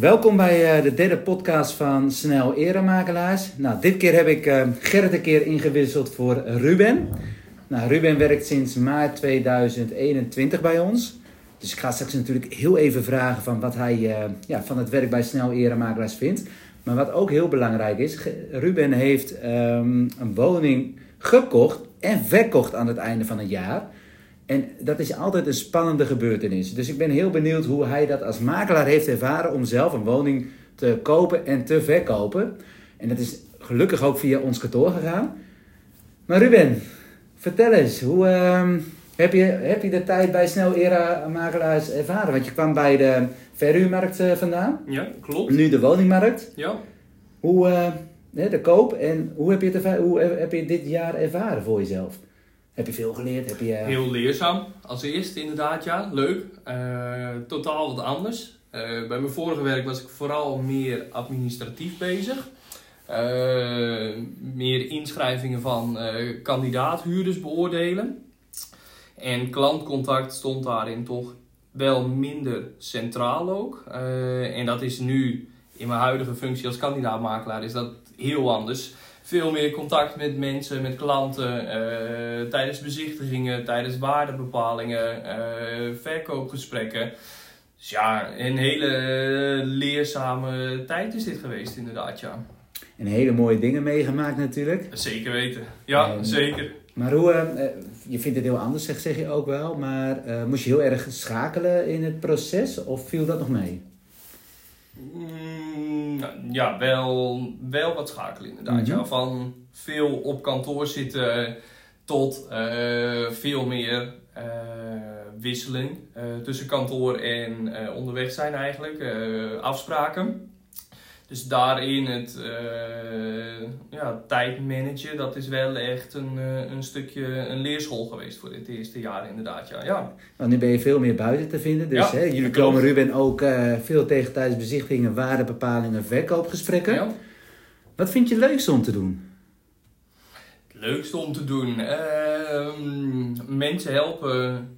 Welkom bij eh, de derde podcast van Snel Eremakelaars. Nou, dit keer heb ik uh, Gerrit een keer ingewisseld voor Ruben. Nou, Ruben werkt sinds maart 2021 bij ons. Dus ik ga straks natuurlijk heel even vragen van wat hij uh, ja, van het werk bij Snel Eremakelaars vindt. Maar wat ook heel belangrijk is, Ruben heeft um, een woning gekocht en verkocht aan het einde van het jaar. En dat is altijd een spannende gebeurtenis. Dus ik ben heel benieuwd hoe hij dat als makelaar heeft ervaren om zelf een woning te kopen en te verkopen. En dat is gelukkig ook via ons kantoor gegaan. Maar Ruben, vertel eens, hoe uh, heb, je, heb je de tijd bij Snel Era Makelaars ervaren? Want je kwam bij de verhuurmarkt uh, vandaan. Ja, klopt. Nu de woningmarkt. Ja. Hoe, uh, de koop en hoe heb, je het, hoe heb je dit jaar ervaren voor jezelf? Heb je veel geleerd? Heb je. Heel leerzaam. Als eerste inderdaad, ja. Leuk. Uh, totaal wat anders. Uh, bij mijn vorige werk was ik vooral meer administratief bezig. meer inschrijvingen van kandidaathuurders beoordelen. En klantcontact stond daarin toch wel minder centraal ook. en dat is nu in mijn huidige functie als kandidaatmakelaar is dat heel anders veel meer contact met mensen, met klanten, uh, tijdens bezichtigingen, tijdens waardebepalingen, uh, verkoopgesprekken. Dus ja, een hele leerzame tijd is dit geweest inderdaad, ja. En hele mooie dingen meegemaakt natuurlijk. Zeker weten, ja, en, zeker. Maar hoe, uh, je vindt het heel anders, zeg, zeg je ook wel, maar moest je heel erg schakelen in het proces of viel dat nog mee? Mm, ja, wel, wel wat schakelen inderdaad. ja. Van veel op kantoor zitten tot uh, veel meer uh, wisseling uh, tussen kantoor en onderweg zijn eigenlijk. afspraken. Dus daarin het uh, ja, tijd managen, dat is wel echt een, uh, een stukje een leerschool geweest voor dit eerste jaar inderdaad. Ja. ja. Want nu ben je veel meer buiten te vinden. Dus ja, hè, jullie komen Ruben ook uh, veel tegen tijdens bezichtigingen, waardebepalingen, verkoopgesprekken. Ja. Wat vind je het leukste om te doen? Het leukste om te doen? Ehm, mensen helpen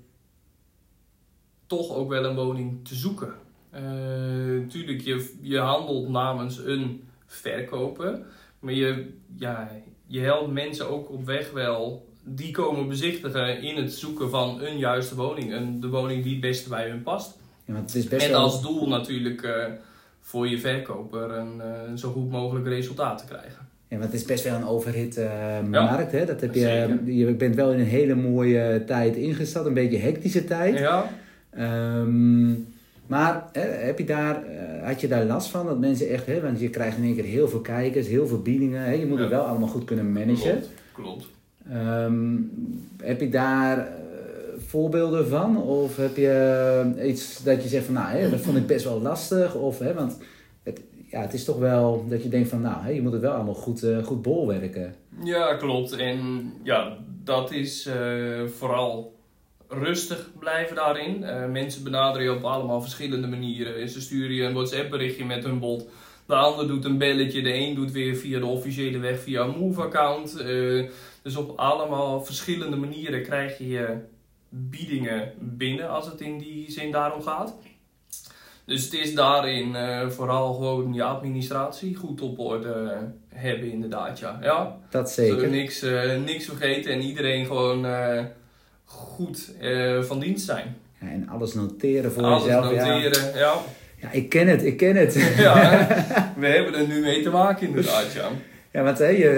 toch ook wel een woning te zoeken. Natuurlijk, uh, je, je handelt namens een verkoper, maar je, ja, je helpt mensen ook op weg wel die komen bezichtigen in het zoeken van een juiste woning. Een, de woning die het beste bij hun past. Ja, het is best en wel... als doel natuurlijk uh, voor je verkoper een uh, zo goed mogelijk resultaat te krijgen. Ja, want het is best wel een overhit uh, markt. Hè? Dat heb je, je bent wel in een hele mooie tijd ingesteld, een beetje hectische tijd. Ja. Um, maar hè, heb je daar, uh, had je daar last van? Dat mensen echt, hè, want je krijgt in één keer heel veel kijkers, heel veel biedingen. Hè, je moet Ja. het wel allemaal goed kunnen managen. Klopt, klopt. Ehm, heb je daar eh, voorbeelden van? Of heb je eh, iets dat je zegt van, nou, hè, dat vond ik best wel lastig? Of, hè, want het, ja, het is toch wel dat je denkt van, nou, hè, je moet het wel allemaal goed, eh, goed bolwerken. Ja, klopt. En ja, dat is eh, vooral rustig blijven daarin. Eh, mensen benaderen je op allemaal verschillende manieren. Ze sturen je een WhatsApp berichtje met hun bod. De ander doet een belletje. De een doet weer via de officiële weg via een Move-account. Eh, dus op allemaal verschillende manieren krijg je je biedingen binnen als het in die zin daarom gaat. Dus het is daarin eh, vooral gewoon je administratie goed op orde hebben inderdaad. Ja, ja Dat Zullen we zeker. niks, eh, niks vergeten en iedereen gewoon goed eh, van dienst zijn. Ja, en alles noteren voor Alles jezelf. Ja. noteren, ja. ja, ik ken het, ik ken het. Ja, we hebben er nu mee te maken inderdaad, ja. Ja, want hè, je,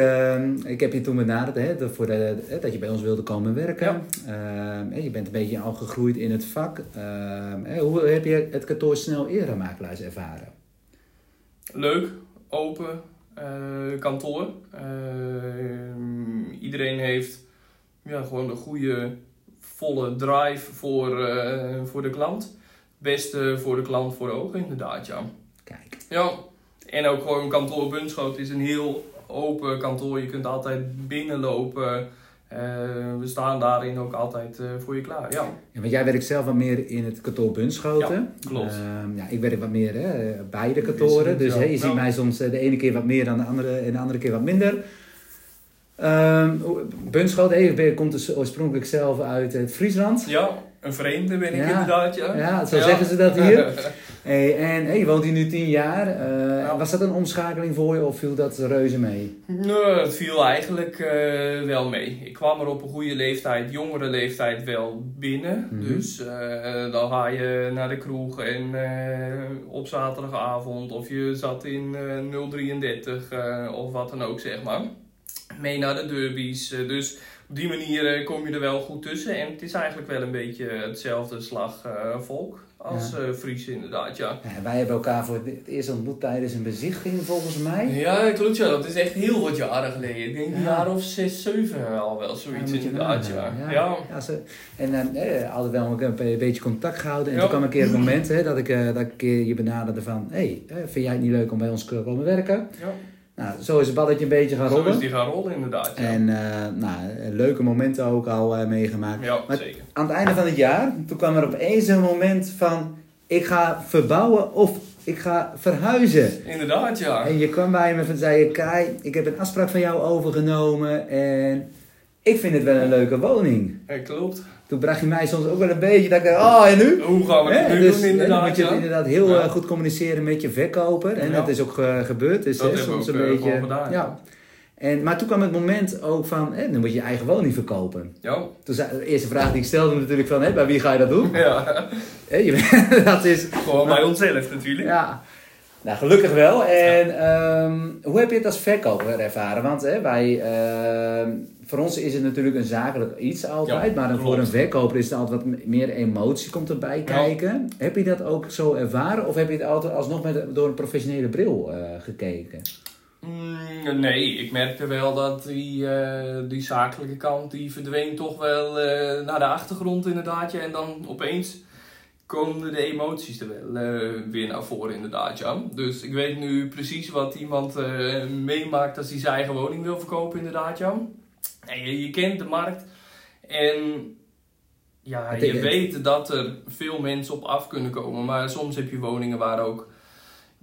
eh, ik heb je toen benaderd hè, dat- voor de, hè, dat je bij ons wilde komen werken. Eh, hè, je bent een beetje al gegroeid in het vak. Eh, hè, hoe heb je het kantoor snel eremakelaars ervaren? Leuk, open eh, kantoor. Iedereen heeft ja, gewoon een goede, volle drive voor, eh, voor de klant. Beste voor de klant voor de ogen inderdaad, ja. Kijk, Ja, en ook gewoon kantoor Bunschoot is een heel open kantoor. Je kunt altijd binnenlopen. Eh, we staan daarin ook altijd eh, voor je klaar. Ja, ja, want jij werkt zelf wat meer in het kantoor Bunschoten. Ja, klopt. Ehm, ja, ik werk wat meer hè, bij de kantoren. Dus ja. je ziet mij soms de ene keer wat meer dan de andere en de andere keer wat minder. Ehm Bunschoten hè, je bent- komt dus oorspronkelijk zelf uit het Friesland. ja een vreemde ben ik Ja. inderdaad. Ja, Ja, zo zeggen ze dat hier. Hey, en hey, je woont hier nu tien jaar. Eh, Ja. Was dat een omschakeling voor je of viel dat reuze mee? Nee, het viel eigenlijk eh, wel mee. Ik kwam er op een goede leeftijd, jongere leeftijd wel binnen. Mhm. Dus eh, dan ga je naar de kroeg en eh, op zaterdagavond of je zat in eh 033 eh, of wat dan ook zeg maar. Mee naar de derbies. eh, dus op die manier eh, kom je er wel goed tussen. En het is eigenlijk wel een beetje hetzelfde slag eh, volk als Ja. Fries inderdaad, ja. Ja, wij hebben elkaar voor het eerst ontmoet tijdens een bezichting volgens mij. Ja, klopt ja. Dat is echt heel wat jaren geleden. Ik denk een Ja. jaar of zes, zeven al wel, zoiets inderdaad, ja. Ja. Ze, en eh, eh, altijd wel een, een beetje contact gehouden. En toen kwam een keer het moment hè, dat, ik, eh, dat ik je benaderde van... Hé, hey, vind jij het niet leuk om bij ons te komen werken? ja. Nou, zo is het balletje een beetje gaan Zo is rollen. die gaan rollen inderdaad, ja. En eh, nou, leuke momenten ook al eh, meegemaakt. ja, Maar- zeker. Aan het einde van het jaar, toen kwam er opeens een moment van... Ik ga verbouwen of ik ga verhuizen. Inderdaad, ja. En je kwam bij me en zei je... Kai, ik heb een afspraak van jou overgenomen en... Ik vind het wel een leuke woning. Ja, klopt. Toen bracht je mij soms ook wel een beetje dat ik dacht, oh en nu? Hoe gaan we het nu dus, doen hè, dan inderdaad, moet je ja. inderdaad heel Ja. eh, goed communiceren met je verkoper. En Ja. dat is ook eh, gebeurd. Dus Dat we soms ook, een eh, beetje. gedaan, ja. En, maar toen kwam het moment ook van, hè, dan moet je je eigen woning verkopen. Ja. Toen zei, de eerste vraag die ik stelde natuurlijk van, hè, bij wie ga je dat doen? ja. Hè, je, dat is, Gewoon bij onszelf natuurlijk. ja. Nou, gelukkig wel. En ehm, hoe heb je het als verkoper ervaren? Want hè, wij, ehm, voor ons is het natuurlijk een zakelijk iets altijd. Ja, maar voor een verkoper is er altijd wat meer emotie komt erbij kijken. Heb je dat ook zo ervaren? Of heb je het altijd alsnog met, door een professionele bril eh, gekeken? Mm, nee, ik merkte wel dat die, eh, die zakelijke kant die verdween toch wel eh, naar de achtergrond inderdaad. Ja. En dan opeens komen de emoties er wel weer naar voren inderdaad. Ja. Dus ik weet nu precies wat iemand meemaakt als hij zijn eigen woning wil verkopen inderdaad. Ja. Je, je kent de markt en ja, je weet dat er veel mensen op af kunnen komen. Maar soms heb je woningen waar ook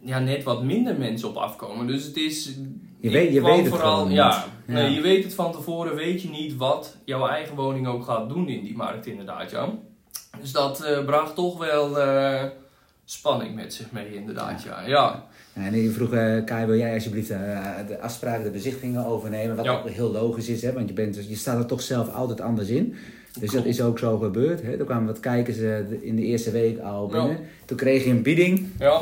ja, net wat minder mensen op afkomen. Dus het is. Je weet- je weet het vooral, ja. Nee, je weet het van tevoren, weet je niet wat jouw eigen woning ook gaat doen in die markt, inderdaad, ja. Dus dat eh, bracht toch wel eh, spanning met zich mee, inderdaad, ja. ja. En je vroeg, eh Kai, wil jij alsjeblieft eh, de afspraken, de bezichtingen overnemen? Wat Ja. ook heel logisch is, hè? want je, bent, je staat er toch zelf altijd anders in. Dus dat is ook zo gebeurd. Hè? Er kwamen wat kijkers de- in de eerste week al binnen. Ja. Toen kreeg je een bieding. Ja,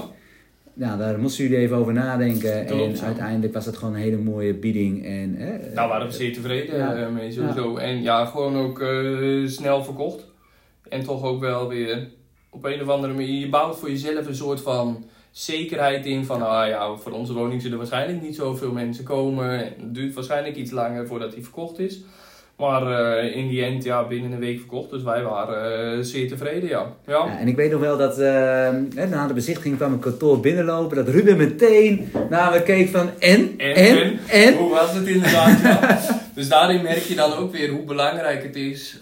Nou, daar moesten jullie even over nadenken. Klopt, en uiteindelijk was het gewoon een hele mooie bieding. En, hè, daar waren we zeer tevreden Ja. mee, sowieso. En ja, gewoon ook snel verkocht. En toch ook wel weer op een of andere manier, je bouwt voor jezelf een soort van zekerheid in van, ah ja, voor onze woning zullen waarschijnlijk niet zoveel mensen komen. En Het duurt waarschijnlijk iets langer voordat die verkocht is. Maar eh, in die end, ja, binnen een week verkocht. Dus wij waren eh, zeer tevreden, ja. ja. Ja, en ik weet nog wel dat eh, na de bezichtiging kwam een kantoor binnenlopen. Dat Ruben meteen naar me keek van en, en, En, en. en? Hoe was het inderdaad, ja. Dus daarin merk je dan ook weer hoe belangrijk het is,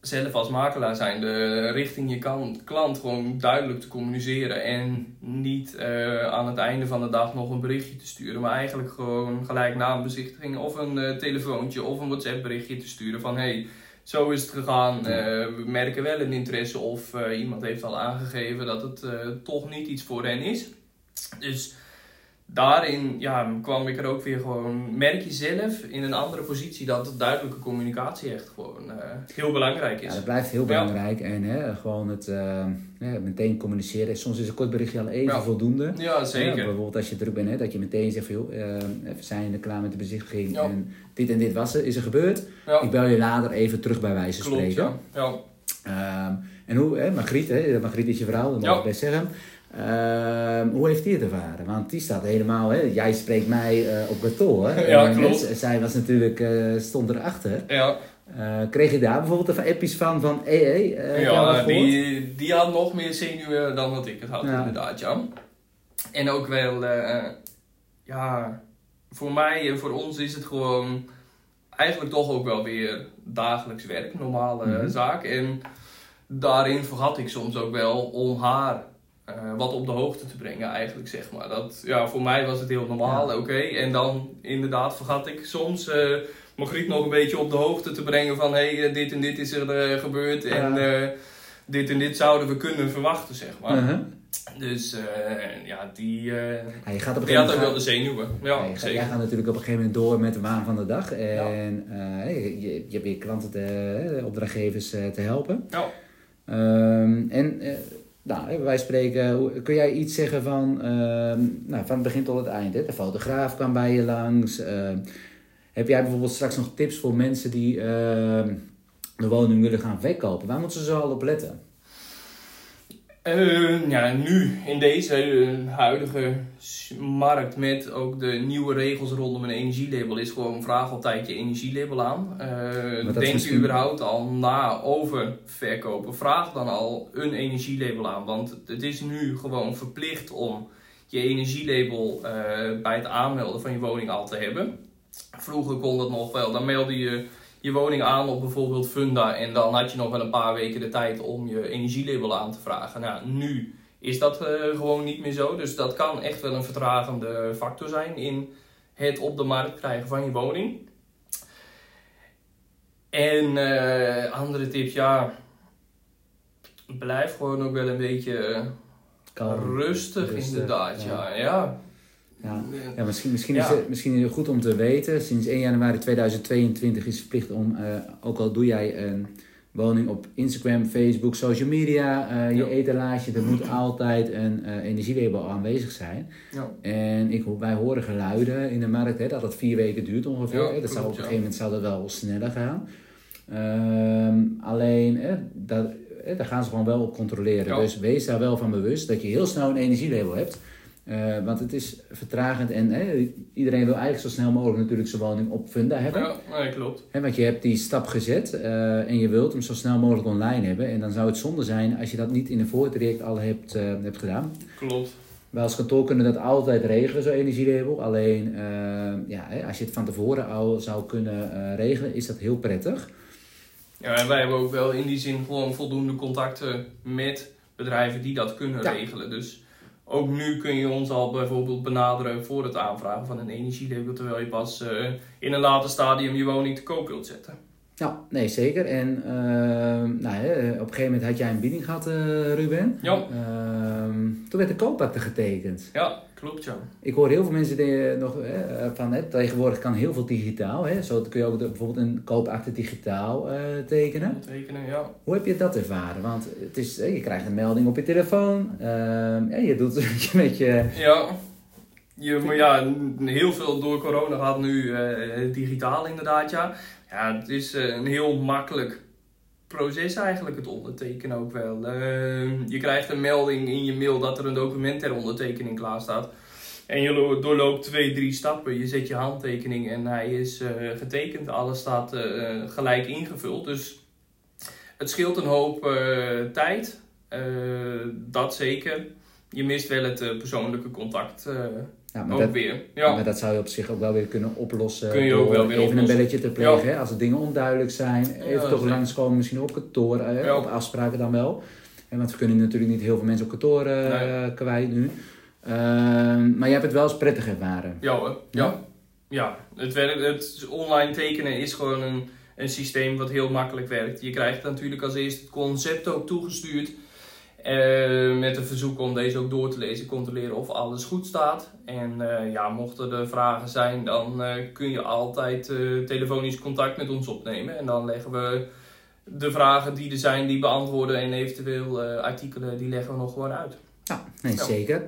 zelf als makelaar zijn, de richting je kan, klant gewoon duidelijk te communiceren. En niet eh, aan het einde van de dag nog een berichtje te sturen, maar eigenlijk gewoon gelijk na een bezichtiging of een eh, telefoontje of een WhatsApp berichtje te sturen van hey, zo is het gegaan. Eh, we merken wel een interesse of iemand heeft al aangegeven dat het toch niet iets voor hen is. Dus daarin ja, kwam ik er ook weer gewoon, merk je zelf in een andere positie dat duidelijke communicatie echt gewoon eh, heel belangrijk Ja, is. dat blijft heel Ja. belangrijk. En hè, gewoon het eh, meteen communiceren. Soms is een kort berichtje al even Ja. voldoende. Ja, Ja, zeker. bijvoorbeeld als je druk bent, hè, dat je meteen zegt van joh, eh, we zijn er klaar met de bezichtiging. Ja. En dit en dit was er, is er gebeurd. Ja, Ik bel je later even terug bij wijze van klopt. spreken. Ja. Ja. Ehm, en hoe, hè, Margriet, hè, Margriet is je vrouw, dat mag Ja. ik best zeggen. Ehm, hoe heeft die het ervaren? Want die staat helemaal, hè, jij spreekt mij eh, op kantoor. Ja, klopt. zij was natuurlijk, eh, stond erachter. Ja, Eh, kreeg je daar bijvoorbeeld even appjes van, van al wat ja die, die had nog meer zenuwen dan wat ik het had, Ja. inderdaad. Ja. En ook wel, ja, voor mij en voor ons is het gewoon eigenlijk toch ook wel weer dagelijks werk, normale Mhm. zaak. En daarin vergat ik soms ook wel om haar eh, wat op de hoogte te brengen, eigenlijk zeg maar. Dat, ja, voor mij was het heel normaal, Ja. oké. En dan inderdaad vergat ik soms eh Margriet nog een beetje op de hoogte te brengen van hé, hey, eh, dit en dit is er gebeurd. En dit en dit zouden we kunnen verwachten, zeg maar. Uh-huh. Dus ja, die, Ja, je gaat op een die had ook wel de zenuwen. Ja, Ja, je gaat- jij gaat natuurlijk op een gegeven moment door met de waan van de dag. En je, je, je hebt weer klanten, te, opdrachtgevers te helpen. Ja. Ehm, en nou, wij spreken, kun jij iets zeggen van, ehm, nou, van het begin tot het eind? De fotograaf kwam bij je langs. ehm, heb jij bijvoorbeeld straks nog tips voor mensen die ehm, de woning willen gaan verkopen? Waar moeten ze zo al op letten? Eh, ja, nu in deze eh, huidige markt met ook de nieuwe regels rondom een energielabel is gewoon vraag altijd je energielabel aan. Is denk misschien- je überhaupt al na over verkopen? Vraag dan al een energielabel aan, want het is nu gewoon verplicht om je energielabel eh, bij het aanmelden van je woning al te hebben. Vroeger kon dat nog wel, dan meldde je je woning aan op bijvoorbeeld Funda en dan had je nog wel een paar weken de tijd om je energielabel aan te vragen. Nou, nu is dat eh, gewoon niet meer zo, dus dat kan echt wel een vertragende factor zijn in het op de markt krijgen van je woning. En eh, andere tips, ja, blijf gewoon ook wel een beetje eh, Kalm, rustig, rustig, inderdaad, ja. ja. ja. Ja. Ja, misschien, misschien, is het, misschien is het goed om te weten. Sinds 1 januari 2022 is het verplicht om, eh, ook al doe jij een woning op Instagram, Facebook, social media, eh, je Ja. etalage, er moet altijd een eh, energielabel aanwezig zijn. Ja. En ik, wij horen geluiden in de markt hè, dat het vier weken duurt ongeveer. Hè. dat zou, op een gegeven moment zou dat wel sneller gaan. Ehm, alleen, hè, dat, hè, daar gaan ze gewoon wel op controleren. Dus wees daar wel van bewust dat je heel snel een energielabel hebt. Eh, want het is vertragend en hè, iedereen wil eigenlijk zo snel mogelijk natuurlijk zijn woning op Funda hebben. Ja, nee, klopt. Hè, want je hebt die stap gezet eh, en je wilt hem zo snel mogelijk online hebben. En dan zou het zonde zijn als je dat niet in een voortraject al hebt, eh, hebt gedaan. Klopt. Wij als kantoor kunnen dat altijd regelen, zo'n energielabel. Alleen ja, hè, als je het van tevoren al zou kunnen regelen, is dat heel prettig. Ja, en wij hebben ook wel in die zin gewoon voldoende contacten met bedrijven die dat kunnen Ja. regelen. Dus ook nu kun je ons al bijvoorbeeld benaderen voor het aanvragen van een energielabel, terwijl je pas eh, in een later stadium je woning te koop wilt zetten. Ja, nee, zeker. En eh, nou, hè, op een gegeven moment had jij een bieding gehad, eh, Ruben. Ja. Ehm, toen werd de koopakte getekend. Ja, klopt ja. Ik hoor heel veel mensen die, eh, nog hè, van hè, tegenwoordig kan heel veel digitaal. Hè? Zo kun je ook de- bijvoorbeeld een koopakte digitaal eh, tekenen. Tekenen, ja. Hoe heb je dat ervaren? Want het is, je krijgt een melding op je telefoon. ehm, en je doet het met je... Ja. Je, maar ja, heel veel door corona gaat nu eh, digitaal inderdaad, ja. Ja, het is eh, een heel makkelijk proces eigenlijk, het ondertekenen ook wel. Eh, je krijgt een melding in je mail dat er een document ter ondertekening klaar staat. En je lo- doorloopt twee, drie stappen. Je zet je handtekening en hij is eh, getekend. Alles staat eh, gelijk ingevuld. Dus het scheelt een hoop eh, tijd. Dat zeker. Je mist wel het persoonlijke contact Ja, maar, ook dat, weer. Ja. maar dat zou je op zich ook wel weer kunnen oplossen. Kun je ook wel weer even oplossen. een belletje te plegen. Hè? Als er dingen onduidelijk zijn. Even toch zeker. langskomen, misschien op kantoor. eh, Ja. Op afspraken dan wel. En want we kunnen natuurlijk niet heel veel mensen op kantoor Nee. kwijt nu. Ehm, maar je hebt het wel eens prettig ervaren. Ja hoor. Ja. Ja. Het, werkt, het online tekenen is gewoon een, een systeem wat heel makkelijk werkt. Je krijgt natuurlijk als eerste het concept ook toegestuurd. Eh, met een verzoek om deze ook door te lezen, controleren of alles goed staat. En eh, ja, mochten er vragen zijn, dan eh, kun je altijd telefonisch contact met ons opnemen. En dan leggen we de vragen die er zijn, die beantwoorden. En eventueel artikelen, die leggen we nog gewoon uit. Ja, nee, Ja. zeker.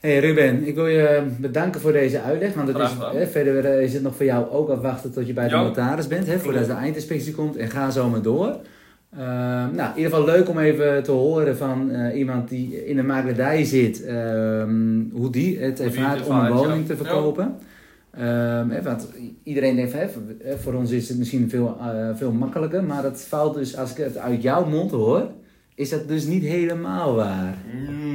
Hey Ruben, ik wil je bedanken voor deze uitleg. Want het is, hè, verder is het nog voor jou ook afwachten tot je bij de Ja. notaris bent. Hè, voordat de eindinspectie komt. En ga zo maar door. Ehm, nou, in ieder geval leuk om even te horen van eh, iemand die in de makelaardij zit. ehm, hoe die het ervaart om een woning te verkopen. Ehm, hè, want iedereen denkt, van, hè, voor- ons is het misschien veel, eh, veel makkelijker. Maar het valt dus, als ik het uit jouw mond hoor, is dat dus niet helemaal waar.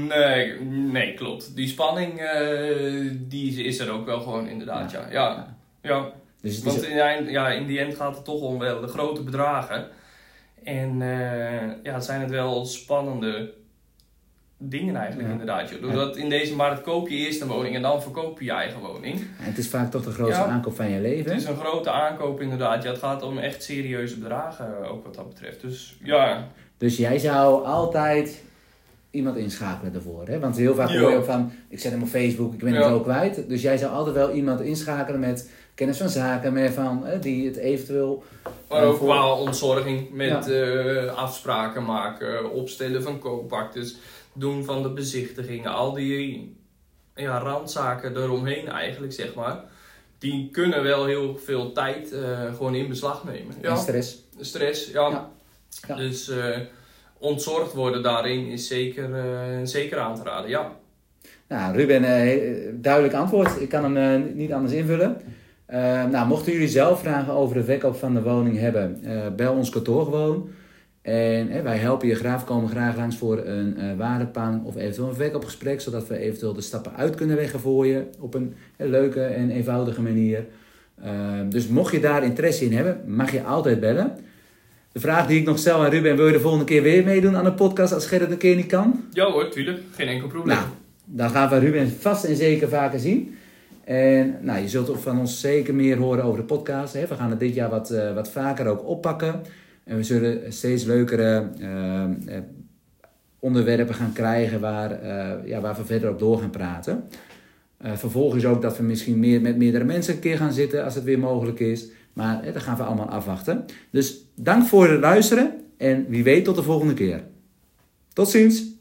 Nee, nee, klopt. Die spanning, eh, die is er ook wel gewoon inderdaad, ja. Ja, ja. Dus Want in, de eind- ja, in die end gaat het toch om wel de grote bedragen. En eh, ja, zijn het wel spannende dingen eigenlijk Ja. inderdaad. joh. Doordat in deze markt koop je eerst een woning en dan verkoop je je eigen woning. En het is vaak toch de grootste Ja. aankoop van je leven. Het is een grote aankoop inderdaad. Ja, het gaat om echt serieuze bedragen eh, ook wat dat betreft. Dus ja, Dus jij zou altijd iemand inschakelen daarvoor. Hè? Want heel vaak hoor je ook van, ik zet hem op Facebook, ik ben het zo kwijt. Dus jij zou altijd wel iemand inschakelen met kennis van zaken, met van, hè, die het eventueel... Maar Ja, ook voor- qua ontzorging met Ja. eh, afspraken maken, opstellen van koopaktes, doen van de bezichtigingen, al die ja, randzaken eromheen eigenlijk, zeg maar. Die kunnen wel heel veel tijd eh, gewoon in beslag nemen. En Ja, stress. stress, ja. Ja. Ja. Dus eh, ontzorgd worden daarin is zeker, eh, zeker aan te raden, ja. Nou, Ruben, eh, duidelijk antwoord. Ik kan hem eh, niet anders invullen. Nou, mochten jullie zelf vragen over de verkoop van de woning hebben, bel ons kantoor gewoon. En wij helpen je graag, komen graag langs voor een waardepang of eventueel een verkoopgesprek, zodat we eventueel de stappen uit kunnen leggen voor je op een leuke en eenvoudige manier. Dus mocht je daar interesse in hebben, mag je altijd bellen. De vraag die ik nog stel aan Ruben, wil je de volgende keer weer meedoen aan de podcast als Gerrit een keer niet kan? Ja hoor, tuurlijk. Geen enkel probleem. Nou, dan gaan we Ruben vast en zeker vaker zien. En nou, je zult van ons zeker meer horen over de podcast. Hè. We gaan het dit jaar wat, eh, wat vaker ook oppakken. En we zullen steeds leukere eh, eh, onderwerpen gaan krijgen waar, ja, waar we verder op door gaan praten. Vervolgens ook dat we misschien meer met meerdere mensen een keer gaan zitten als het weer mogelijk is. Maar dat gaan we allemaal afwachten. Dus dank voor het luisteren en wie weet tot de volgende keer. Tot ziens!